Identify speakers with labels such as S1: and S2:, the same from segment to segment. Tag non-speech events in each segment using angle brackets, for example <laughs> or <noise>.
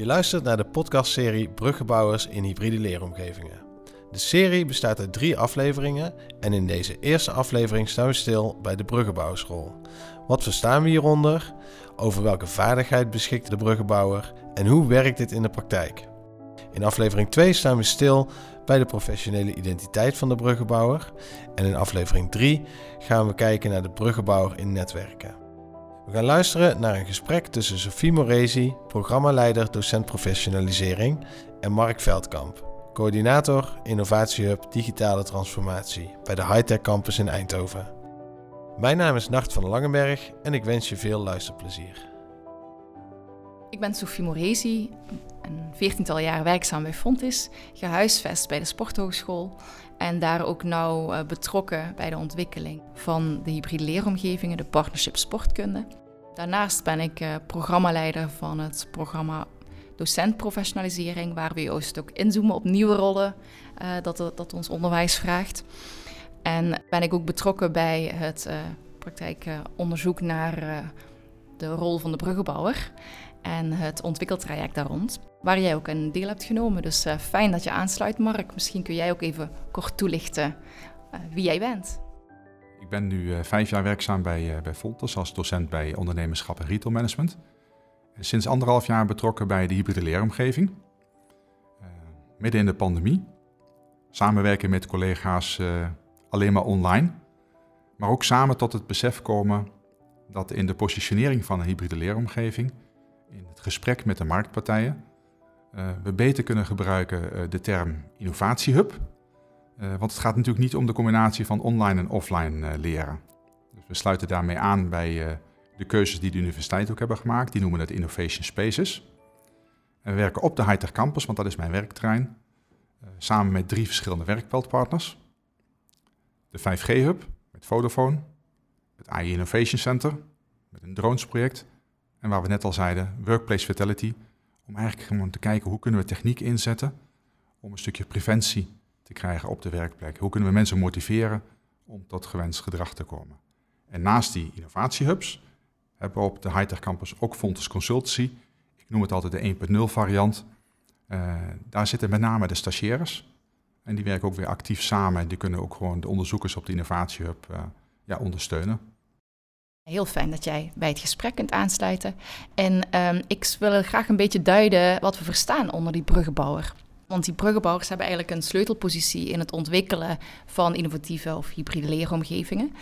S1: Je luistert naar de podcastserie Bruggebouwers in hybride leeromgevingen. De serie bestaat uit drie afleveringen en in deze eerste aflevering staan we stil bij de bruggenbouwerschool. Wat verstaan we hieronder? Over welke vaardigheid beschikt de bruggenbouwer en hoe werkt dit in de praktijk? In aflevering 2 staan we stil bij de professionele identiteit van de bruggenbouwer en in aflevering 3 gaan we kijken naar de bruggenbouwer in netwerken. We gaan luisteren naar een gesprek tussen Sophie Morezi, programmaleider docent professionalisering, en Mark Veldkamp, coördinator Innovatiehub Digitale Transformatie bij de Hightech Campus in Eindhoven. Mijn naam is Nacht van Langenberg en ik wens je veel luisterplezier.
S2: Ik ben Sophie Morezi, een veertiental jaar werkzaam bij Fontis, gehuisvest bij de Sporthogeschool en daar ook nauw eh, betrokken bij de ontwikkeling van de hybride leeromgevingen, de partnership sportkunde. Daarnaast ben ik uh, programmaleider van het programma Docent Professionalisering, waar we juist ook inzoomen op nieuwe rollen uh, dat, dat ons onderwijs vraagt. En ben ik ook betrokken bij het uh, praktijkonderzoek naar de rol van de bruggenbouwer en het ontwikkeltraject daar rond, waar jij ook een deel hebt genomen. Dus fijn dat je aansluit, Mark. Misschien kun jij ook even kort toelichten wie jij bent.
S3: Ik ben nu uh, vijf jaar werkzaam bij, uh, bij als docent bij ondernemerschap en retail management. En sinds anderhalf jaar betrokken bij de hybride leeromgeving. Uh, midden in de pandemie. Samenwerken met collega's alleen maar online. Maar ook samen tot het besef komen dat in de positionering van een hybride leeromgeving, in het gesprek met de marktpartijen, we beter kunnen gebruiken de term innovatiehub want het gaat natuurlijk niet om de combinatie van online en offline uh, leren. Dus we sluiten daarmee aan bij uh, de keuzes die de universiteit ook hebben gemaakt. Die noemen het Innovation Spaces. En we werken op de Hightech Campus, want dat is mijn werkterrein. samen met drie verschillende werkveldpartners. De 5G-hub met Vodafone. Het AI Innovation Center met een dronesproject. En waar we net al zeiden, Workplace Vitality. Om eigenlijk gewoon te kijken hoe kunnen we techniek inzetten om een stukje preventie te krijgen op de werkplek. Hoe kunnen we mensen motiveren om tot gewenst gedrag te komen? En naast die innovatiehubs hebben we op de Hightech Campus ook Fontes Consultancy. Ik noem het altijd de 1.0 variant. Uh, daar zitten met name de stagiaires. En die werken ook weer actief samen. En die kunnen ook gewoon de onderzoekers op de innovatiehub uh, ja, ondersteunen.
S2: Heel fijn dat jij bij het gesprek kunt aansluiten. En um, ik wil graag een beetje duiden wat we verstaan onder die bruggenbouwer. Want die bruggenbouwers hebben eigenlijk een sleutelpositie in het ontwikkelen van innovatieve of hybride leeromgevingen.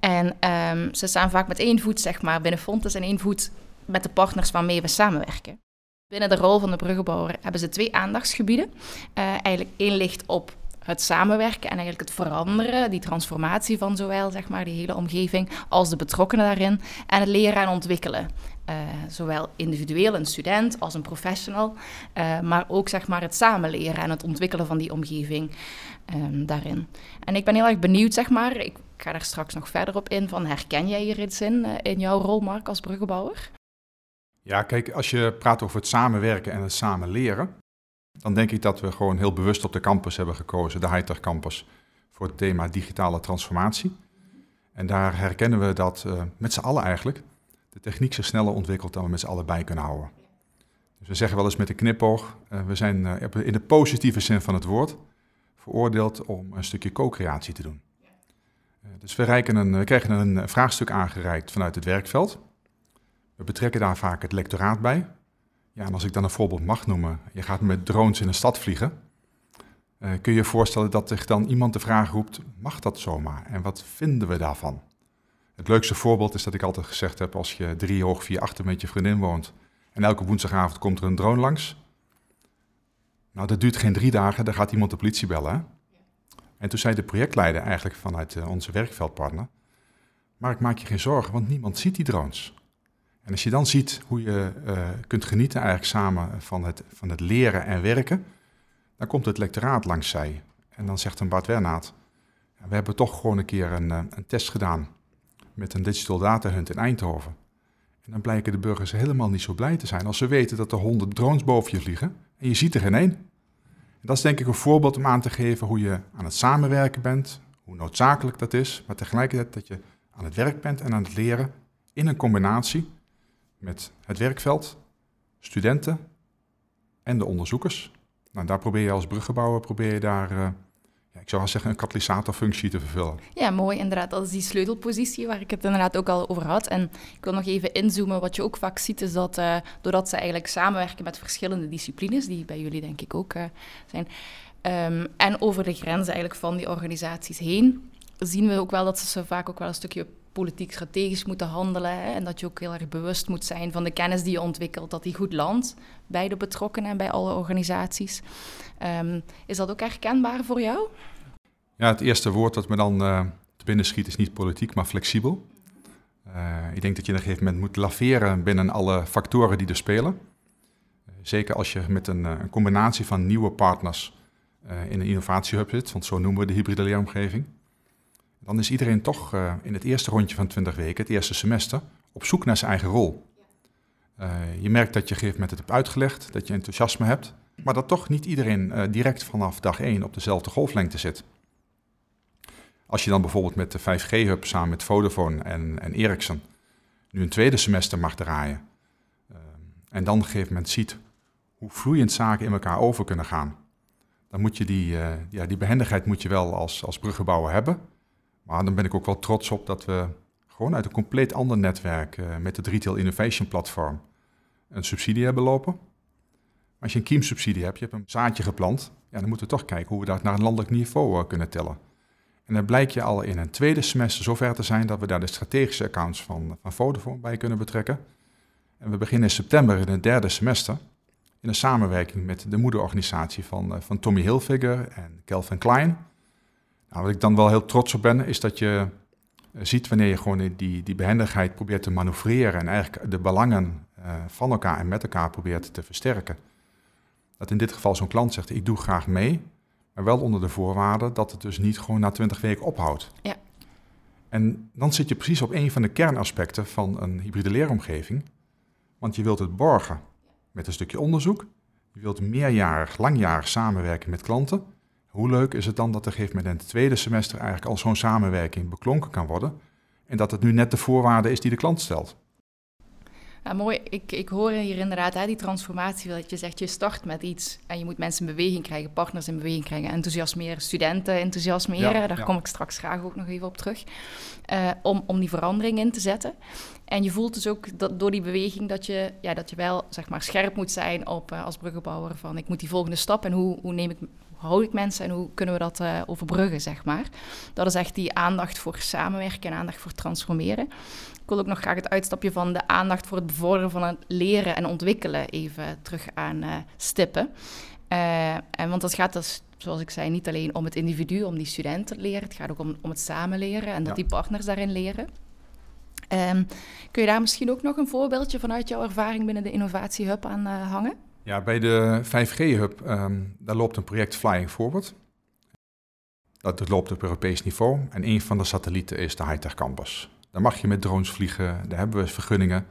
S2: En um, ze staan vaak met één voet zeg maar, binnen Fontes en één voet met de partners waarmee we samenwerken. Binnen de rol van de bruggenbouwer hebben ze twee aandachtsgebieden. Uh, eigenlijk één ligt op het samenwerken en eigenlijk het veranderen, die transformatie van zowel zeg maar, die hele omgeving als de betrokkenen daarin en het leren en ontwikkelen. Uh, zowel individueel, een student, als een professional, uh, maar ook zeg maar, het samenleren en het ontwikkelen van die omgeving um, daarin. En ik ben heel erg benieuwd, zeg maar, ik ga daar straks nog verder op in, van herken jij hier iets in, uh, in jouw rol, Mark, als bruggenbouwer?
S3: Ja, kijk, als je praat over het samenwerken en het samenleren, dan denk ik dat we gewoon heel bewust op de campus hebben gekozen, de Hightech Campus, voor het thema digitale transformatie. En daar herkennen we dat met z'n allen eigenlijk de techniek zich sneller ontwikkelt dan we met z'n allen bij kunnen houden. Dus we zeggen wel eens met een knipoog, uh, we zijn uh, in de positieve zin van het woord veroordeeld om een stukje co-creatie te doen. dus we, een, we krijgen een vraagstuk aangereikt vanuit het werkveld. We betrekken daar vaak het lectoraat bij, ja, en als ik dan een voorbeeld mag noemen, je gaat met drones in een stad vliegen. Kun je je voorstellen dat zich dan iemand de vraag roept, mag dat zomaar? En wat vinden we daarvan? Het leukste voorbeeld is dat ik altijd gezegd heb, als je drie hoog, vier achter met je vriendin woont en elke woensdagavond komt er een drone langs. Nou, dat duurt geen drie dagen, dan gaat iemand de politie bellen. En toen zei de projectleider eigenlijk vanuit uh, onze werkveldpartner, maar ik maak je geen zorgen, want niemand ziet die drones. En als je dan ziet hoe je uh, kunt genieten eigenlijk samen van het, van het leren en werken, dan komt het lectoraat langs zij. En dan zegt een Bart Wernaat, we hebben toch gewoon een keer een, eh, een test gedaan met een digital data hunt in Eindhoven. En dan blijken de burgers helemaal niet zo blij te zijn als ze weten dat er honderd drones boven je vliegen en je ziet er geen één. En dat is denk ik een voorbeeld om aan te geven hoe je aan het samenwerken bent, hoe noodzakelijk dat is, maar tegelijkertijd dat je aan het werk bent en aan het leren in een combinatie met het werkveld, studenten en de onderzoekers. Nou, daar probeer je als bruggenbouwer, probeer je daar, ik zou zeggen, een katalysatorfunctie te vervullen.
S2: Ja, mooi inderdaad. Dat is die sleutelpositie waar ik het inderdaad ook al over had. En ik wil nog even inzoomen. Wat je ook vaak ziet is dat uh, doordat ze eigenlijk samenwerken met verschillende disciplines, die bij jullie denk ik ook uh, zijn, um, en over de grenzen eigenlijk van die organisaties heen, zien we ook wel dat ze vaak ook wel een stukje politiek strategisch moeten handelen. Hè, en dat je ook heel erg bewust moet zijn van de kennis die je ontwikkelt, dat die goed landt bij de betrokkenen en bij alle organisaties. Um, is dat ook herkenbaar voor jou?
S3: Ja, het eerste woord dat me dan uh, te binnen schiet is niet politiek, maar flexibel. Uh, ik denk dat je op een gegeven moment moet laveren binnen alle factoren die er spelen. Uh, zeker als je met een, een, combinatie van nieuwe partners in een innovatiehub zit, want zo noemen we de hybride leeromgeving dan is iedereen toch in het eerste rondje van 20 weken, het eerste semester, op zoek naar zijn eigen rol. Je merkt dat je op een gegeven moment het hebt uitgelegd, dat je enthousiasme hebt, maar dat toch niet iedereen direct vanaf dag 1 op dezelfde golflengte zit. Als je dan bijvoorbeeld met de 5G-hub samen met Vodafone en, en Ericsson nu een tweede semester mag draaien, en dan op een gegeven moment ziet hoe vloeiend zaken in elkaar over kunnen gaan, dan moet je die, ja, die behendigheid moet je wel als, als bruggenbouwer hebben. Maar dan ben ik ook wel trots op dat we gewoon uit een compleet ander netwerk uh, met het Retail Innovation Platform een subsidie hebben lopen. Maar als je een kiemsubsidie hebt, je hebt een zaadje geplant, ja, dan moeten we toch kijken hoe we dat naar een landelijk niveau uh, kunnen tellen. En dan blijkt je al in een tweede semester zover te zijn dat we daar de strategische accounts van, van Vodafone bij kunnen betrekken. En we beginnen in september in het derde semester in een samenwerking met de moederorganisatie van, uh, van Tommy Hilfiger en Calvin Klein. Nou, wat ik dan wel heel trots op ben, is dat je eh, ziet wanneer je gewoon die, die behendigheid probeert te manoeuvreren en eigenlijk de belangen uh, van elkaar en met elkaar probeert te versterken. Dat in dit geval zo'n klant zegt, ik doe graag mee, maar wel onder de voorwaarde dat het dus niet gewoon na twintig weken ophoudt.
S2: Ja.
S3: En dan zit je precies op een van de kernaspecten van een hybride leeromgeving, want je wilt het borgen met een stukje onderzoek, je wilt meerjarig, langjarig samenwerken met klanten, hoe leuk is het dan dat er gegeven moment in het tweede semester eigenlijk al zo'n samenwerking beklonken kan worden en dat het nu net de voorwaarde is die de klant stelt?
S2: Ja, mooi. Ik, ik hoor hier inderdaad hè, die transformatie, dat je zegt, je start met iets en je moet mensen in beweging krijgen, partners in beweging krijgen, enthousiasmeren, studenten enthousiasmeren. Ja, Daar ja. kom ik straks graag ook nog even op terug. Uh, om, om die verandering in te zetten. En je voelt dus ook dat door die beweging dat je, ja, dat je wel zeg maar, scherp moet zijn op uh, als bruggenbouwer van ik moet die volgende stap en hoe, hoe neem ik houd ik mensen en hoe kunnen we dat uh, overbruggen, zeg maar. Dat is echt die aandacht voor samenwerken en aandacht voor transformeren. Ik wil ook nog graag het uitstapje van de aandacht voor het bevorderen van het leren en ontwikkelen even terug aan uh, stippen. Uh, en want dat gaat dus, zoals ik zei, niet alleen om het individu, om die studenten te leren. Het gaat ook om, om het samenleren en dat ja. die partners daarin leren. Um, kun je daar misschien ook nog een voorbeeldje vanuit jouw ervaring binnen de Innovatie Hub aan hangen?
S3: Ja, bij de 5G-hub, um, daar loopt een project Flying Forward. Dat loopt op Europees niveau. En een van de satellieten is de Hightech Campus. Daar mag je met drones vliegen, daar hebben we vergunningen.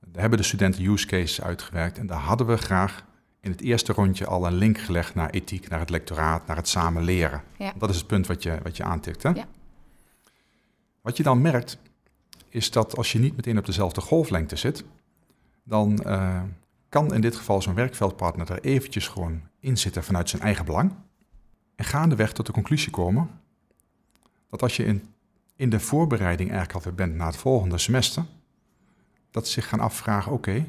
S3: Daar hebben de studenten use cases uitgewerkt. En daar hadden we graag in het eerste rondje al een link gelegd naar ethiek, naar het lectoraat, naar het samen leren. Ja. Dat is het punt wat je, wat je aantikt. Hè? Ja. Wat je dan merkt, is dat als je niet meteen op dezelfde golflengte zit, dan uh, kan in dit geval zo'n werkveldpartner er eventjes gewoon in zitten vanuit zijn eigen belang. En gaandeweg tot de conclusie komen dat als je in, in de voorbereiding eigenlijk alweer bent naar het volgende semester, dat ze zich gaan afvragen, oké,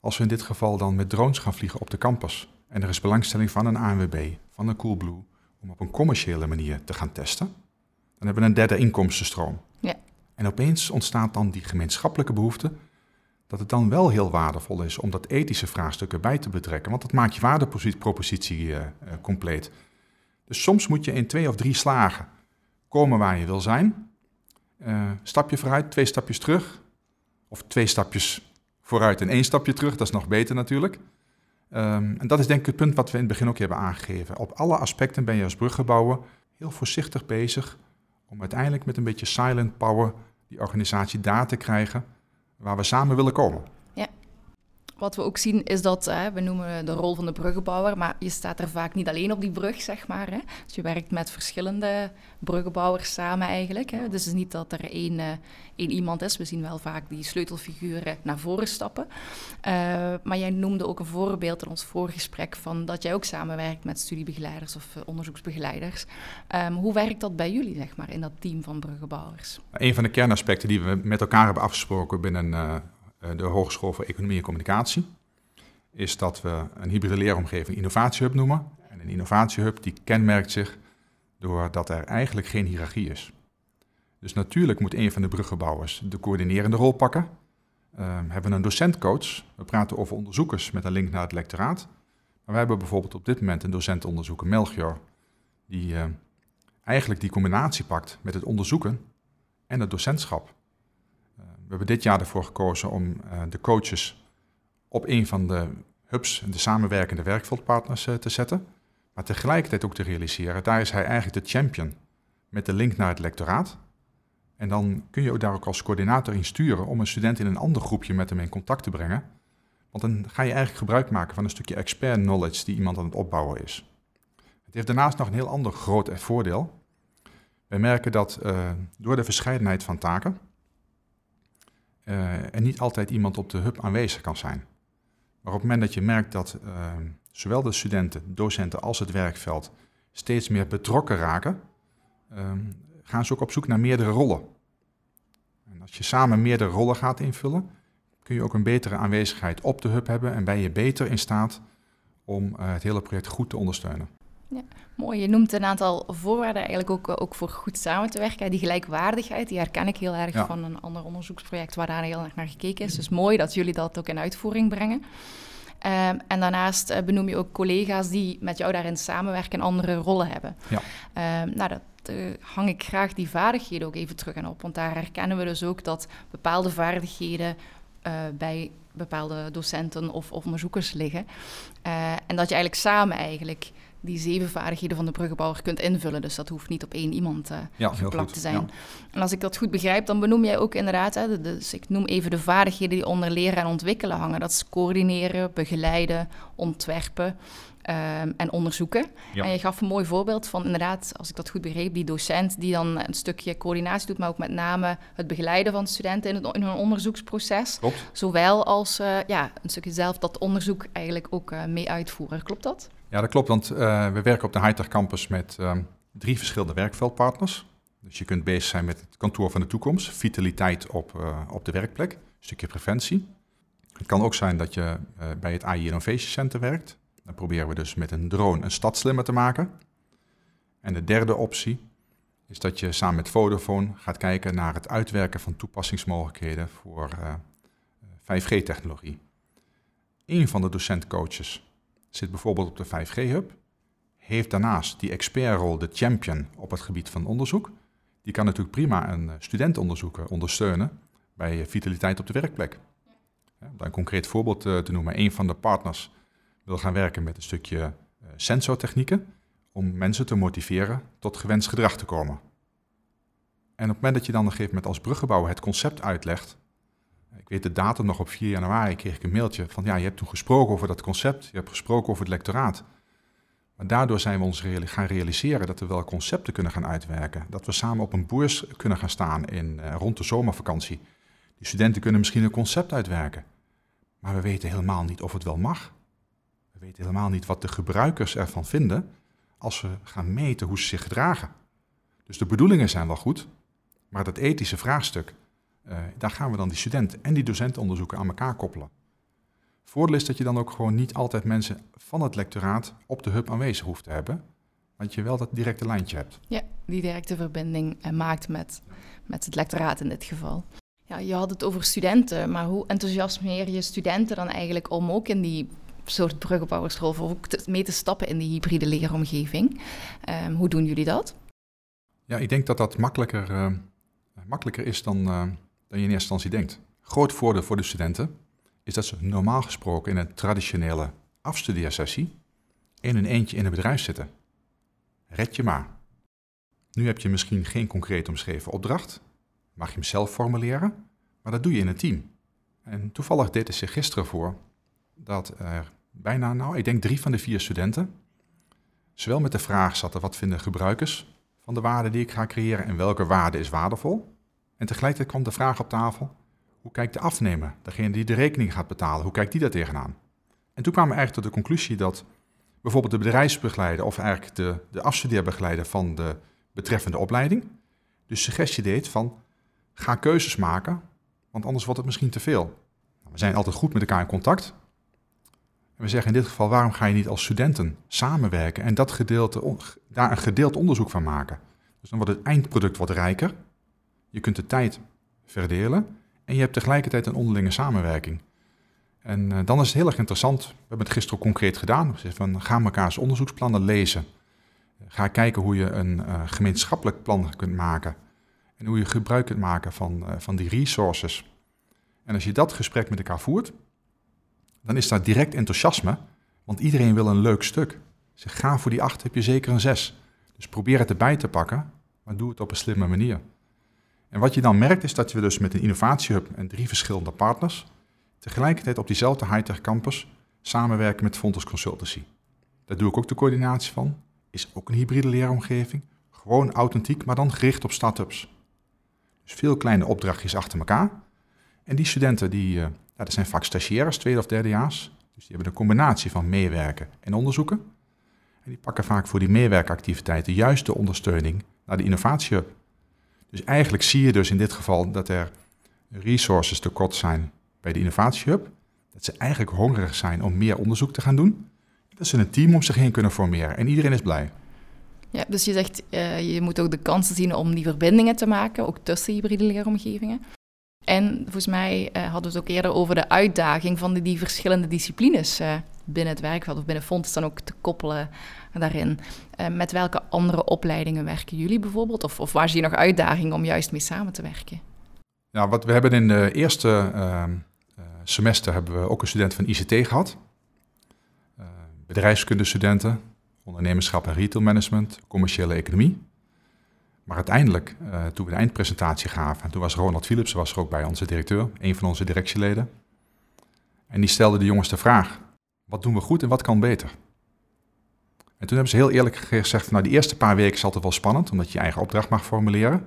S3: als we in dit geval dan met drones gaan vliegen op de campus en er is belangstelling van een ANWB, van een Coolblue, om op een commerciële manier te gaan testen, dan hebben we een derde inkomstenstroom.
S2: Ja.
S3: En opeens ontstaat dan die gemeenschappelijke behoefte dat het dan wel heel waardevol is om dat ethische vraagstuk erbij te betrekken. Want dat maakt je waardepropositie uh, uh, compleet. Dus soms moet je in twee of drie slagen komen waar je wil zijn. Uh, stapje vooruit, twee stapjes terug. Of twee stapjes vooruit en één stapje terug. Dat is nog beter natuurlijk. Um, en dat is denk ik het punt wat we in het begin ook hebben aangegeven. Op alle aspecten ben je als bruggebouwer heel voorzichtig bezig om uiteindelijk met een beetje silent power die organisatie daar te krijgen waar we samen willen komen.
S2: Wat we ook zien is dat, hè, we noemen de rol van de bruggenbouwer, maar je staat er vaak niet alleen op die brug, zeg maar. Hè. Dus je werkt met verschillende bruggenbouwers samen eigenlijk. Hè. Dus het is niet dat er één, uh, één iemand is. We zien wel vaak die sleutelfiguren naar voren stappen. Uh, maar jij noemde ook een voorbeeld in ons voorgesprek van dat jij ook samenwerkt met studiebegeleiders of uh, onderzoeksbegeleiders. Um, hoe werkt dat bij jullie, zeg maar, in dat team van bruggenbouwers?
S3: Een van de kernaspecten die we met elkaar hebben afgesproken binnen eh, de Hogeschool voor Economie en Communicatie, is dat we een hybride leeromgeving innovatiehub noemen. En een innovatiehub die kenmerkt zich doordat er eigenlijk geen hiërarchie is. Dus natuurlijk moet een van de bruggenbouwers de coördinerende rol pakken. Uh, we hebben een docentcoach. We praten over onderzoekers met een link naar het lectoraat. Maar we hebben bijvoorbeeld op dit moment een docentonderzoeker, Melchior, die uh, eigenlijk die combinatie pakt met het onderzoeken en het docentschap. We hebben dit jaar ervoor gekozen om uh, de coaches op een van de hubs, de samenwerkende werkveldpartners, uh, te zetten. Maar tegelijkertijd ook te realiseren, daar is hij eigenlijk de champion met de link naar het lectoraat. En dan kun je ook daar ook als coördinator in sturen om een student in een ander groepje met hem in contact te brengen. Want dan ga je eigenlijk gebruik maken van een stukje expert knowledge die iemand aan het opbouwen is. Het heeft daarnaast nog een heel ander groot voordeel. Wij merken dat uh, door de verscheidenheid van taken, uh, en niet altijd iemand op de hub aanwezig kan zijn. Maar op het moment dat je merkt dat uh, zowel de studenten, docenten als het werkveld steeds meer betrokken raken, uh, gaan ze ook op zoek naar meerdere rollen. En als je samen meerdere rollen gaat invullen, kun je ook een betere aanwezigheid op de hub hebben en ben je beter in staat om eh, het hele project goed te ondersteunen.
S2: Ja, mooi. Je noemt een aantal voorwaarden eigenlijk ook, ook voor goed samen te werken. Die gelijkwaardigheid, die herken ik heel erg ja. van een ander onderzoeksproject waar daar heel erg naar gekeken is. Dus mooi dat jullie dat ook in uitvoering brengen. Um, en daarnaast uh, benoem je ook collega's die met jou daarin samenwerken en andere rollen hebben. Ja. Um, nou, dat uh, hang ik graag die vaardigheden ook even terug aan op. Want daar herkennen we dus ook dat bepaalde vaardigheden uh, bij bepaalde docenten of, of onderzoekers liggen. en dat je eigenlijk samen eigenlijk die zeven vaardigheden van de bruggenbouwer kunt invullen. Dus dat hoeft niet op één iemand uh, ja, geplakt te zijn. Ja. En als ik dat goed begrijp, dan benoem jij ook inderdaad, hè, dus ik noem even de vaardigheden die onder leren en ontwikkelen hangen. Dat is coördineren, begeleiden, ontwerpen um, en onderzoeken. Ja. En je gaf een mooi voorbeeld van inderdaad, als ik dat goed begreep, die docent die dan een stukje coördinatie doet, maar ook met name het begeleiden van studenten in, het, in hun onderzoeksproces.
S3: Klopt.
S2: Zowel als uh, ja, een stukje zelf dat onderzoek eigenlijk ook uh, mee uitvoeren. Klopt dat?
S3: Ja, dat klopt, want uh, we werken op de Hightech Campus met um, drie verschillende werkveldpartners. Dus je kunt bezig zijn met het kantoor van de toekomst, vitaliteit op, uh, op de werkplek, een stukje preventie. Het kan ook zijn dat je uh, bij het AI Innovation Center werkt. Dan proberen we dus met een drone een stad slimmer te maken. En de derde optie is dat je samen met Vodafone gaat kijken naar het uitwerken van toepassingsmogelijkheden voor 5G-technologie. Een van de docentcoaches zit bijvoorbeeld op de 5G-hub, heeft daarnaast die expertrol, de champion op het gebied van onderzoek. Die kan natuurlijk prima een studentonderzoeker ondersteunen bij vitaliteit op de werkplek. Om een concreet voorbeeld te noemen, een van de partners wil gaan werken met een stukje sensortechnieken om mensen te motiveren tot gewenst gedrag te komen. En op het moment dat je dan op een gegeven moment als bruggenbouwer het concept uitlegt, ik weet de datum nog op 4 januari kreeg ik een mailtje van ja, je hebt toen gesproken over dat concept, je hebt gesproken over het lectoraat. Maar daardoor zijn we ons gaan realiseren dat we wel concepten kunnen gaan uitwerken. Dat we samen op een boers kunnen gaan staan in, uh, rond de zomervakantie. Die studenten kunnen misschien een concept uitwerken. Maar we weten helemaal niet of het wel mag. We weten helemaal niet wat de gebruikers ervan vinden als we gaan meten hoe ze zich gedragen. Dus de bedoelingen zijn wel goed, maar dat ethische vraagstuk, daar gaan we dan die studenten en die docentenonderzoeken aan elkaar koppelen. Voordeel is dat je dan ook gewoon niet altijd mensen van het lectoraat op de hub aanwezig hoeft te hebben, want je wel dat directe lijntje hebt.
S2: Ja, die directe verbinding uh, maakt met, met het lectoraat in dit geval. Ja, je had het over studenten, maar hoe enthousiasmeer je studenten dan eigenlijk om ook in die soort bruggenbouwersrol of ook mee te stappen in die hybride leeromgeving? Um, hoe doen jullie dat?
S3: Ja, ik denk dat dat makkelijker, uh, makkelijker is dan, uh, dan je in eerste instantie denkt. Groot voordeel voor de studenten is dat ze normaal gesproken in een traditionele afstudeersessie in een eentje in een bedrijf zitten. Red je maar. Nu heb je misschien geen concreet omschreven opdracht, mag je hem zelf formuleren, maar dat doe je in een team. En toevallig deed het zich gisteren voor dat er bijna, nou, ik denk drie van de vier studenten, zowel met de vraag zaten, wat vinden gebruikers van de waarde die ik ga creëren en welke waarde is waardevol? En tegelijkertijd kwam de vraag op tafel, hoe kijkt de afnemer, degene die de rekening gaat betalen, hoe kijkt die daar tegenaan? En toen kwamen we eigenlijk tot de conclusie dat bijvoorbeeld de bedrijfsbegeleider of eigenlijk de, de afstudeerbegeleider van de betreffende opleiding de suggestie deed van ga keuzes maken, want anders wordt het misschien te veel. Nou, we zijn altijd goed met elkaar in contact. En we zeggen in dit geval, waarom ga je niet als studenten samenwerken en dat gedeelte, daar een gedeeld onderzoek van maken? Dus dan wordt het eindproduct wat rijker. Je kunt de tijd verdelen en je hebt tegelijkertijd een onderlinge samenwerking. En uh, dan is het heel erg interessant. We hebben het gisteren concreet gedaan. We van, ga mekaars onderzoeksplannen lezen. Ga kijken hoe je een uh, gemeenschappelijk plan kunt maken. En hoe je gebruik kunt maken van, uh, van die resources. En als je dat gesprek met elkaar voert, dan is daar direct enthousiasme. Want iedereen wil een leuk stuk. Zeg, ga voor die acht, heb je zeker een zes. Dus probeer het erbij te pakken, maar doe het op een slimme manier. En wat je dan merkt is dat we dus met een innovatiehub en drie verschillende partners tegelijkertijd op diezelfde high-tech campus samenwerken met Fontes Consultancy. Daar doe ik ook de coördinatie van. Is ook een hybride leeromgeving. Gewoon authentiek, maar dan gericht op start-ups. Dus veel kleine opdrachtjes achter elkaar. En die studenten, die, uh, ja, dat zijn vaak stagiaires, tweede of derdejaars. Dus die hebben een combinatie van meewerken en onderzoeken. En die pakken vaak voor die meewerkactiviteiten juist de ondersteuning naar de innovatiehub. Dus eigenlijk zie je dus in dit geval dat er resources tekort zijn bij de innovatiehub. Dat ze eigenlijk hongerig zijn om meer onderzoek te gaan doen. Dat ze een team om zich heen kunnen formeren en iedereen is blij.
S2: Ja, dus je zegt, uh, je moet ook de kansen zien om die verbindingen te maken, ook tussen hybride leeromgevingen. En volgens mij uh, hadden we het ook eerder over de uitdaging van die, die verschillende disciplines uh, binnen het werkveld of binnen fonds dan ook te koppelen daarin. met welke andere opleidingen werken jullie bijvoorbeeld? Of, of waar zie je nog uitdagingen om juist mee samen te werken?
S3: Ja, wat we hebben in de eerste ehm, semester hebben we ook een student van ICT gehad. Uh, bedrijfskundestudenten, ondernemerschap en retailmanagement, commerciële economie. Maar uiteindelijk, toen we de eindpresentatie gaven, toen was Ronald Philips was er ook bij, onze directeur, een van onze directieleden. En die stelde de jongens de vraag, wat doen we goed en wat kan beter? En toen hebben ze heel eerlijk gezegd, nou die eerste paar weken is altijd wel spannend, omdat je je eigen opdracht mag formuleren.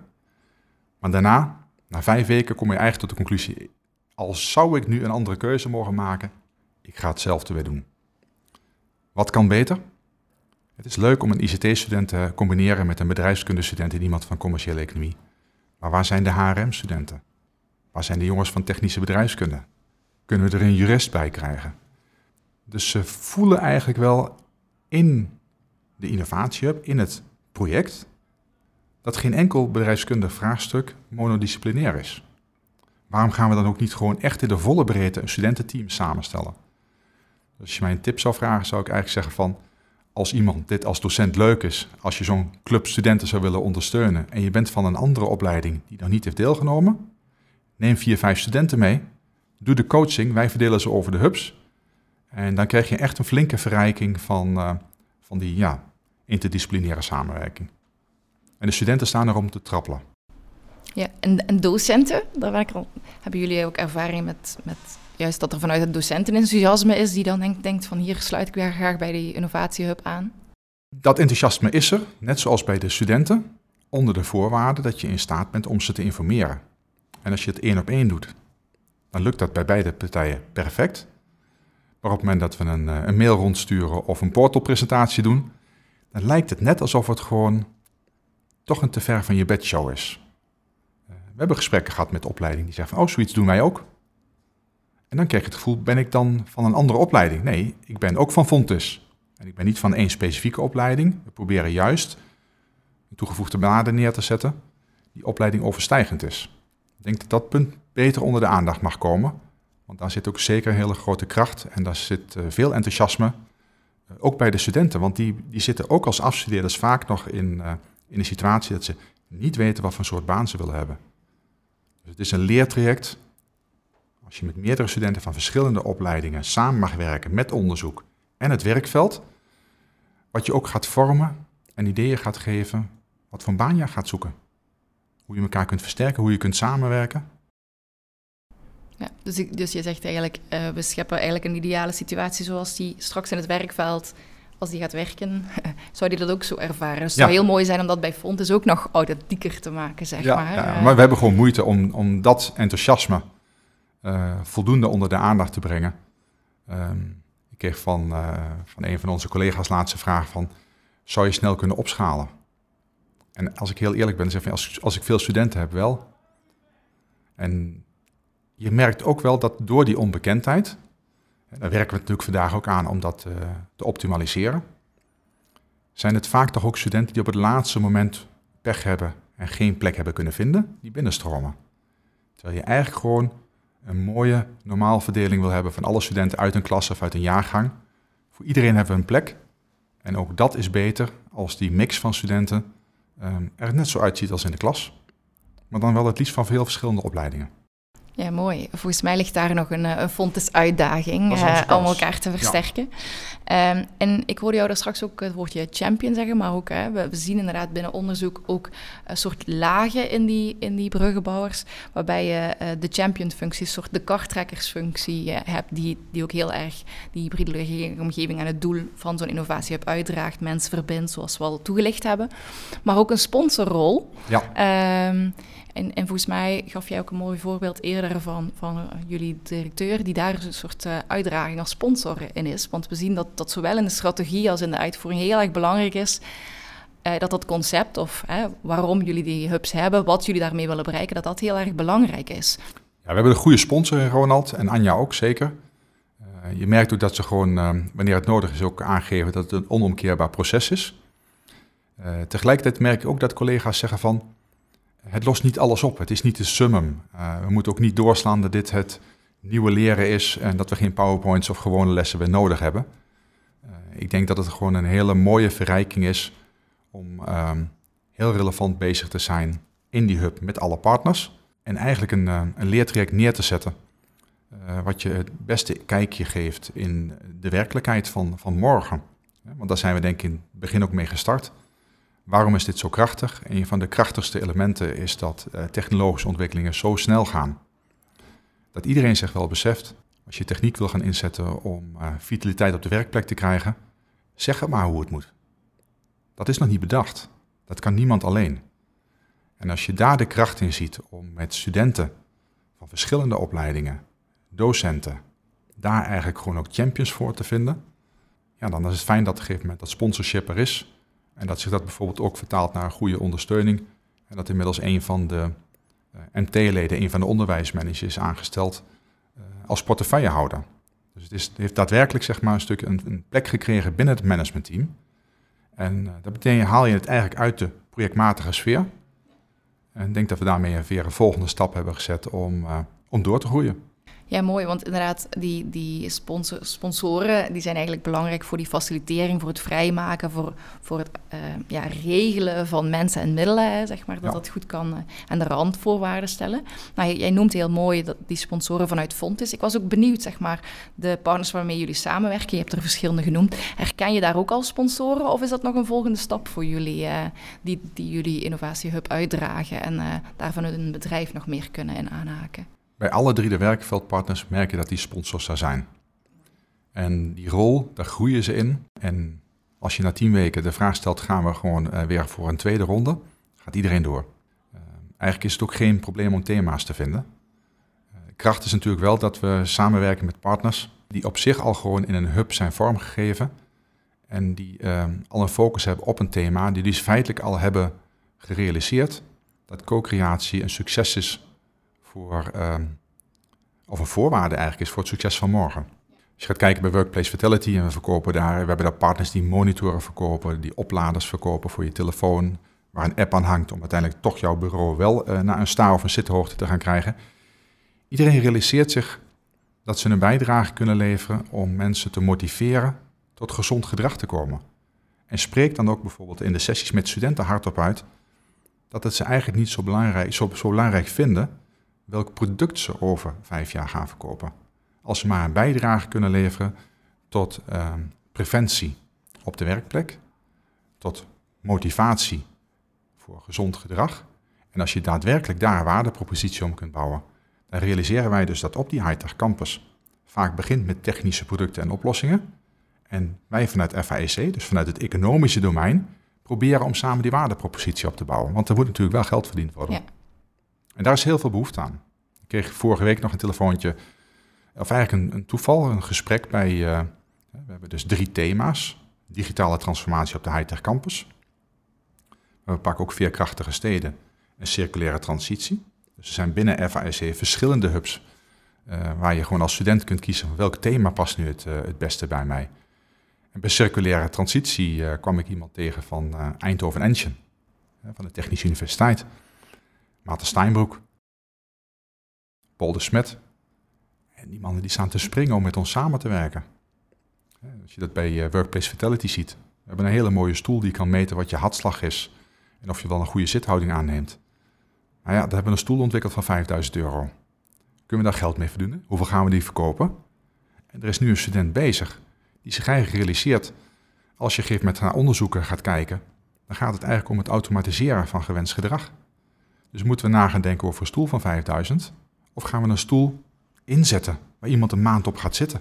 S3: Maar daarna, na vijf weken, kom je eigenlijk tot de conclusie, als zou ik nu een andere keuze mogen maken, ik ga hetzelfde weer doen. Wat kan beter? Het is leuk om een ICT-student te combineren met een bedrijfskundestudent en iemand van commerciële economie. Maar waar zijn de HRM-studenten? Waar zijn de jongens van technische bedrijfskunde? Kunnen we er een jurist bij krijgen? Dus ze voelen eigenlijk wel in de innovatiehub, in het project, dat geen enkel bedrijfskundig vraagstuk monodisciplinair is. Waarom gaan we dan ook niet gewoon echt in de volle breedte een studententeam samenstellen? Dus als je mij een tip zou vragen, zou ik eigenlijk zeggen van... als iemand dit als docent leuk is, als je zo'n club studenten zou willen ondersteunen... en je bent van een andere opleiding die nog niet heeft deelgenomen... neem vier, vijf studenten mee, doe de coaching, wij verdelen ze over de hubs... en dan krijg je echt een flinke verrijking van, uh, van die ja, interdisciplinaire samenwerking. En de studenten staan er om te trappelen.
S2: Ja, en, en docenten, daar al, hebben jullie ook ervaring met, met juist dat er vanuit het docentenenthousiasme is die dan denkt, denkt van hier sluit ik weer graag bij die innovatiehub aan?
S3: Dat enthousiasme is er, net zoals bij de studenten, onder de voorwaarde dat je in staat bent om ze te informeren. En als je het één op één doet, dan lukt dat bij beide partijen perfect. Maar op het moment dat we een, eh, een mail rondsturen of een portalpresentatie doen, dan lijkt het net alsof het gewoon toch een te ver van je bedshow is. We hebben gesprekken gehad met de opleiding die zeggen van, oh, zoiets doen wij ook. En dan krijg je het gevoel, ben ik dan van een andere opleiding? Nee, ik ben ook van Fontes. En ik ben niet van één specifieke opleiding. We proberen juist een toegevoegde waarde neer te zetten die opleiding overstijgend is. Ik denk dat dat punt beter onder de aandacht mag komen. Want daar zit ook zeker een hele grote kracht en daar zit uh, veel enthousiasme. Uh, ook bij de studenten, want die, die zitten ook als afstudeerders vaak nog in, uh, in een situatie dat ze niet weten wat voor soort baan ze willen hebben. Dus het is een leertraject. Als je met meerdere studenten van verschillende opleidingen samen mag werken met onderzoek en het werkveld, wat je ook gaat vormen en ideeën gaat geven, wat voor baan je gaat zoeken. Hoe je elkaar kunt versterken, hoe je kunt samenwerken.
S2: Ja, dus, ik, dus je zegt eigenlijk, uh, we scheppen eigenlijk een ideale situatie zoals die straks in het werkveld, als die gaat werken, <laughs> zou die dat ook zo ervaren. Dus het zou heel mooi zijn om dat bij Fontes ook nog authentieker te maken, zeg
S3: ja,
S2: maar.
S3: Ja, maar we hebben gewoon moeite om, om dat enthousiasme uh, voldoende onder de aandacht te brengen. Um, ik kreeg van, uh, van een van onze collega's laatste vraag van, zou je snel kunnen opschalen? En als ik heel eerlijk ben, zeg ik, als, als ik veel studenten heb, wel. En je merkt ook wel dat door die onbekendheid, daar werken we natuurlijk vandaag ook aan om dat uh, te optimaliseren, zijn het vaak toch ook studenten die op het laatste moment pech hebben en geen plek hebben kunnen vinden, die binnenstromen. Terwijl je eigenlijk gewoon een mooie normaalverdeling wil hebben van alle studenten uit een klas of uit een jaargang. Voor iedereen hebben we een plek. En ook dat is beter als die mix van studenten um, er net zo uitziet als in de klas. Maar dan wel het liefst van veel verschillende opleidingen.
S2: Ja, mooi. Volgens mij ligt daar nog een, eh, een Fontes-uitdaging uh, om elkaar te versterken. Ja. Um, en ik hoorde jou daar straks ook het woordje champion zeggen, maar ook, hè, we, we, zien inderdaad binnen onderzoek ook een soort lagen in die, in die bruggenbouwers, waarbij je uh, de champion-functie, een soort de karttrekkersfunctie hebt, die, die ook heel erg die hybride omgeving aan het doel van zo'n innovatie hebt uitdraagt, mensen verbindt, zoals we al toegelicht hebben. Maar ook een sponsorrol. Ja. Um, en, en volgens mij gaf jij ook een mooi voorbeeld eerder van, van uh, jullie directeur, die daar een soort uh, uitdaging als sponsor in is. Want we zien dat dat zowel in de strategie als in de uitvoering heel erg belangrijk is. Uh, dat dat concept of waarom jullie die hubs hebben, wat jullie daarmee willen bereiken, dat dat heel erg belangrijk is.
S3: Ja, we hebben een goede sponsor Ronald en Anja ook zeker. je merkt ook dat ze gewoon, wanneer het nodig is, ook aangeven dat het een onomkeerbaar proces is. tegelijkertijd merk ik ook dat collega's zeggen van, het lost niet alles op. Het is niet de summum. Uh, we moeten ook niet doorslaan dat dit het nieuwe leren is en dat we geen PowerPoints of gewone lessen weer nodig hebben. Uh, ik denk dat het gewoon een hele mooie verrijking is om um, heel relevant bezig te zijn in die hub met alle partners. En eigenlijk een, uh, een leertraject neer te zetten. wat je het beste kijkje geeft in de werkelijkheid van, van morgen. Want daar zijn we denk ik in het begin ook mee gestart. Waarom is dit zo krachtig? Een van de krachtigste elementen is dat uh, technologische ontwikkelingen zo snel gaan. Dat iedereen zich wel beseft, als je techniek wil gaan inzetten om uh, vitaliteit op de werkplek te krijgen, zeg het maar hoe het moet. Dat is nog niet bedacht. Dat kan niemand alleen. En als je daar de kracht in ziet om met studenten van verschillende opleidingen, docenten, daar eigenlijk gewoon ook champions voor te vinden, ja, dan is het fijn dat op een gegeven moment dat sponsorship er is en dat zich dat bijvoorbeeld ook vertaalt naar goede ondersteuning. En dat inmiddels een van de eh, MT-leden, een van de onderwijsmanagers is aangesteld uh, als portefeuillehouder. Dus het, is, heeft daadwerkelijk zeg maar, een stuk een, plek gekregen binnen het managementteam. En uh, dat betekent, haal je het eigenlijk uit de projectmatige sfeer. En ik denk dat we daarmee weer een volgende stap hebben gezet om, om door te groeien.
S2: Ja, mooi, want inderdaad, die, die sponsor, sponsoren die zijn eigenlijk belangrijk voor die facilitering, voor het vrijmaken, voor, voor het uh, ja, regelen van mensen en middelen, zeg maar, dat ja. dat goed kan uh, en de randvoorwaarden stellen. Nou, jij noemt heel mooi dat die sponsoren vanuit Fontis. Ik was ook benieuwd, zeg maar, de partners waarmee jullie samenwerken, je hebt er verschillende genoemd. Herken je daar ook al sponsoren of is dat nog een volgende stap voor jullie, uh, die, die jullie innovatiehub uitdragen en daarvan hun bedrijf nog meer kunnen in aanhaken?
S3: Bij alle drie de werkveldpartners merk je dat die sponsors daar zijn. En die rol, daar groeien ze in. En als je na tien weken de vraag stelt, gaan we gewoon uh, weer voor een tweede ronde, gaat iedereen door. Uh, eigenlijk is het ook geen probleem om thema's te vinden. Uh, kracht is natuurlijk wel dat we samenwerken met partners die op zich al gewoon in een hub zijn vormgegeven. En die al een focus hebben op een thema, die dus feitelijk al hebben gerealiseerd dat co-creatie een succes is voor, ehm, of een voorwaarde eigenlijk is voor het succes van morgen. Als je gaat kijken bij Workplace Vitality en we verkopen daar, we hebben daar partners die monitoren verkopen, die opladers verkopen voor je telefoon, waar een app aan hangt om uiteindelijk toch jouw bureau wel uh, naar een sta of een zithoogte te gaan krijgen. Iedereen realiseert zich dat ze een bijdrage kunnen leveren om mensen te motiveren tot gezond gedrag te komen. En spreekt dan ook bijvoorbeeld in de sessies met studenten hardop uit dat het ze eigenlijk niet zo belangrijk, zo belangrijk vinden welk product ze over vijf jaar gaan verkopen. Als ze maar een bijdrage kunnen leveren tot uh, preventie op de werkplek, tot motivatie voor gezond gedrag. En als je daadwerkelijk daar een waardepropositie om kunt bouwen, dan realiseren wij dus dat op die high-tech campus vaak begint met technische producten en oplossingen. En wij vanuit FAEC, dus vanuit het economische domein, proberen om samen die waardepropositie op te bouwen. Want er moet natuurlijk wel geld verdiend worden. En daar is heel veel behoefte aan. Ik kreeg vorige week nog een telefoontje, of eigenlijk een, een toeval, een gesprek bij... eh, we hebben dus drie thema's. Digitale transformatie op de high-tech campus. We pakken ook veerkrachtige steden en circulaire transitie. Dus er zijn binnen FASC verschillende hubs eh, waar je gewoon als student kunt kiezen van welk thema past nu het, eh, het beste bij mij. En bij circulaire transitie kwam ik iemand tegen van Eindhoven Enschen, van de Technische Universiteit. Maarten Steinbroek, Paul de Smet. En die mannen die staan te springen om met ons samen te werken. Als je dat bij eh, Workplace Vitality ziet. We hebben een hele mooie stoel die kan meten wat je hartslag is. En of je wel een goede zithouding aanneemt. Nou ja, daar hebben we een stoel ontwikkeld van 5000 euro. Kunnen we daar geld mee verdienen? Hoeveel gaan we die verkopen? En er is nu een student bezig die zich eigenlijk realiseert... als je gegeven moment naar onderzoeken gaat kijken... dan gaat het eigenlijk om het automatiseren van gewenst gedrag. Dus moeten we na gaan denken over een stoel van 5000... of gaan we een stoel inzetten waar iemand een maand op gaat zitten?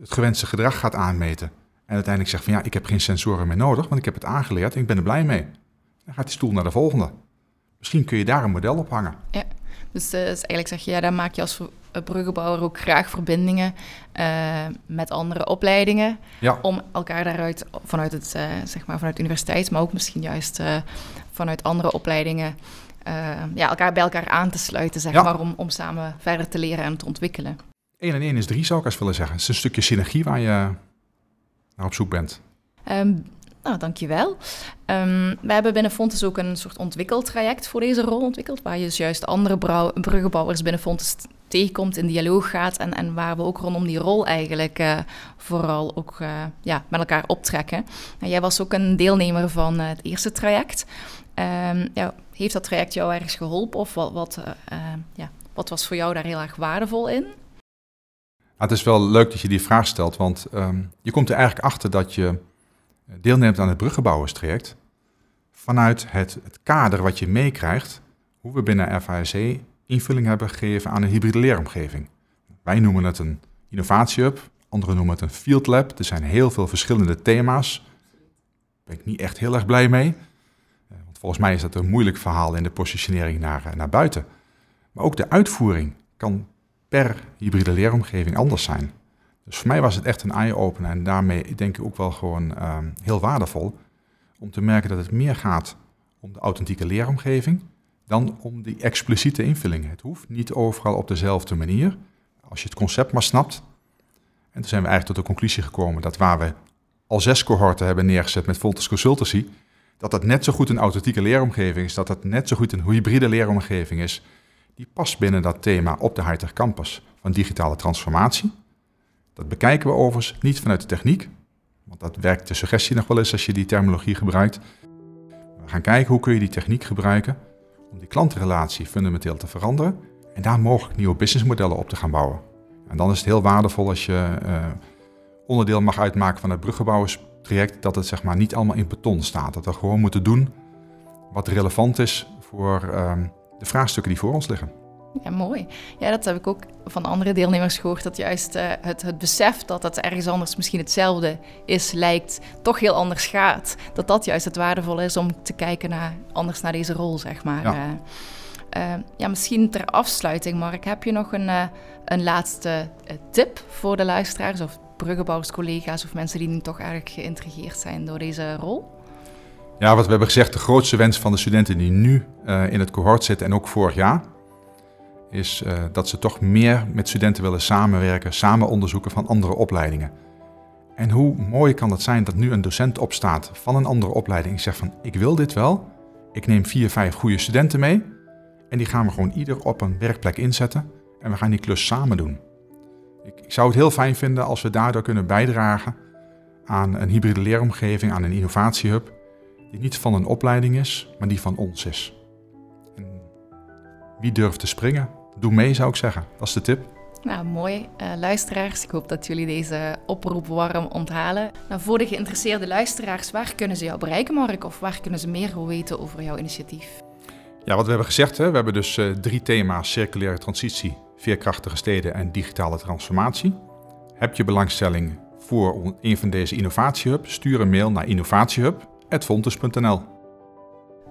S3: Het gewenste gedrag gaat aanmeten... en uiteindelijk zegt van ja, ik heb geen sensoren meer nodig... want ik heb het aangeleerd en ik ben er blij mee. Dan gaat die stoel naar de volgende. Misschien kun je daar een model op hangen.
S2: Dus, eh, dus eigenlijk zeg je, ja, dan maak je als bruggenbouwer ook graag verbindingen eh, met andere opleidingen.
S3: Ja.
S2: Om elkaar daaruit, vanuit, het, eh, zeg maar vanuit de universiteit, maar ook misschien juist vanuit andere opleidingen, ja, elkaar bij elkaar aan te sluiten, zeg
S3: Ja.
S2: maar, om, om samen verder te leren en te ontwikkelen.
S3: 1 en 1 is 3 zou ik eens willen zeggen. Het is een stukje synergie waar je naar op zoek bent.
S2: Ehm nou, dankjewel. Ehm we hebben binnen Fontes ook een soort ontwikkeltraject voor deze rol ontwikkeld, waar je dus juist andere bruggenbouwers binnen Fontes tegenkomt, in dialoog gaat en, en waar we ook rondom die rol eigenlijk eh, vooral ook eh, ja, met elkaar optrekken. En jij was ook een deelnemer van eh, het eerste traject. Ehm, ja, heeft dat traject jou ergens geholpen of wat, wat, eh, eh, ja, wat was voor jou daar heel erg waardevol in?
S3: Ah, het is wel leuk dat je die vraag stelt, want ehm, je komt er eigenlijk achter dat je deelneemt aan het bruggenbouwerstraject vanuit het, het kader wat je meekrijgt, hoe we binnen FASC invulling hebben gegeven aan een hybride leeromgeving. Wij noemen het een innovatiehub, anderen noemen het een field lab. Er zijn heel veel verschillende thema's. Daar ben ik niet echt heel erg blij mee. Volgens mij is dat een moeilijk verhaal in de positionering naar, eh, naar buiten. Maar ook de uitvoering kan per hybride leeromgeving anders zijn. Dus voor mij was het echt een eye-opener en daarmee denk ik ook wel gewoon ehm, heel waardevol om te merken dat het meer gaat om de authentieke leeromgeving dan om die expliciete invulling. Het hoeft niet overal op dezelfde manier, als je het concept maar snapt. En toen zijn we eigenlijk tot de conclusie gekomen dat waar we al zes cohorten hebben neergezet met Voltus Consultancy, dat dat net zo goed een authentieke leeromgeving is, dat dat net zo goed een hybride leeromgeving is, die past binnen dat thema op de Hightech Campus van digitale transformatie. Dat bekijken we overigens niet vanuit de techniek, want dat werkt de suggestie nog wel eens als je die terminologie gebruikt. We gaan kijken hoe kun je die techniek gebruiken om die klantenrelatie fundamenteel te veranderen en daar mogelijk nieuwe businessmodellen op te gaan bouwen. En dan is het heel waardevol als je eh, onderdeel mag uitmaken van het bruggenbouwerstraject, dat het zeg maar niet allemaal in beton staat. Dat we gewoon moeten doen wat relevant is voor ehm, de vraagstukken die voor ons liggen.
S2: Ja, mooi. Ja, dat heb ik ook van andere deelnemers gehoord. Dat juist eh, het, het besef dat het ergens anders misschien hetzelfde is, lijkt, toch heel anders gaat. Dat dat juist het waardevolle is om te kijken naar, anders naar deze rol, zeg maar.
S3: Ja.
S2: Eh, eh, ja, misschien ter afsluiting, Mark, heb je nog een, een laatste tip voor de luisteraars of bruggenbouwers, collega's of mensen die nu toch erg geïntrigeerd zijn door deze rol?
S3: Ja, wat we hebben gezegd, de grootste wens van de studenten die nu eh, in het cohort zitten en ook vorig jaar, is eh, dat ze toch meer met studenten willen samenwerken, samen onderzoeken van andere opleidingen. En hoe mooi kan het zijn dat nu een docent opstaat van een andere opleiding en zegt van ik wil dit wel, ik neem vier, vijf goede studenten mee en die gaan we gewoon ieder op een werkplek inzetten en we gaan die klus samen doen. Ik, ik zou het heel fijn vinden als we daardoor kunnen bijdragen aan een hybride leeromgeving, aan een innovatiehub, die niet van een opleiding is, maar die van ons is. En wie durft te springen? Doe mee, zou ik zeggen. Dat is de tip.
S2: Nou, mooi. Eh, luisteraars, ik hoop dat jullie deze oproep warm onthalen. Nou, voor de geïnteresseerde luisteraars, waar kunnen ze jou bereiken, Mark? Of waar kunnen ze meer weten over jouw initiatief?
S3: Ja, wat we hebben gezegd, hè, we hebben dus uh, drie thema's: circulaire transitie, veerkrachtige steden en digitale transformatie. Heb je belangstelling voor een van deze innovatiehubs? Stuur een mail naar innovatiehub.fontes.nl.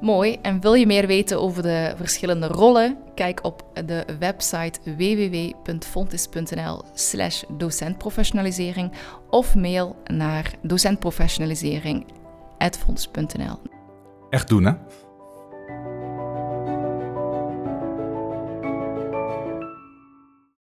S2: Mooi. En wil je meer weten over de verschillende rollen? Kijk op de website www.fontis.nl/slash docentprofessionalisering of mail naar docentprofessionalisering.fontis.nl.
S3: Echt doen, hè?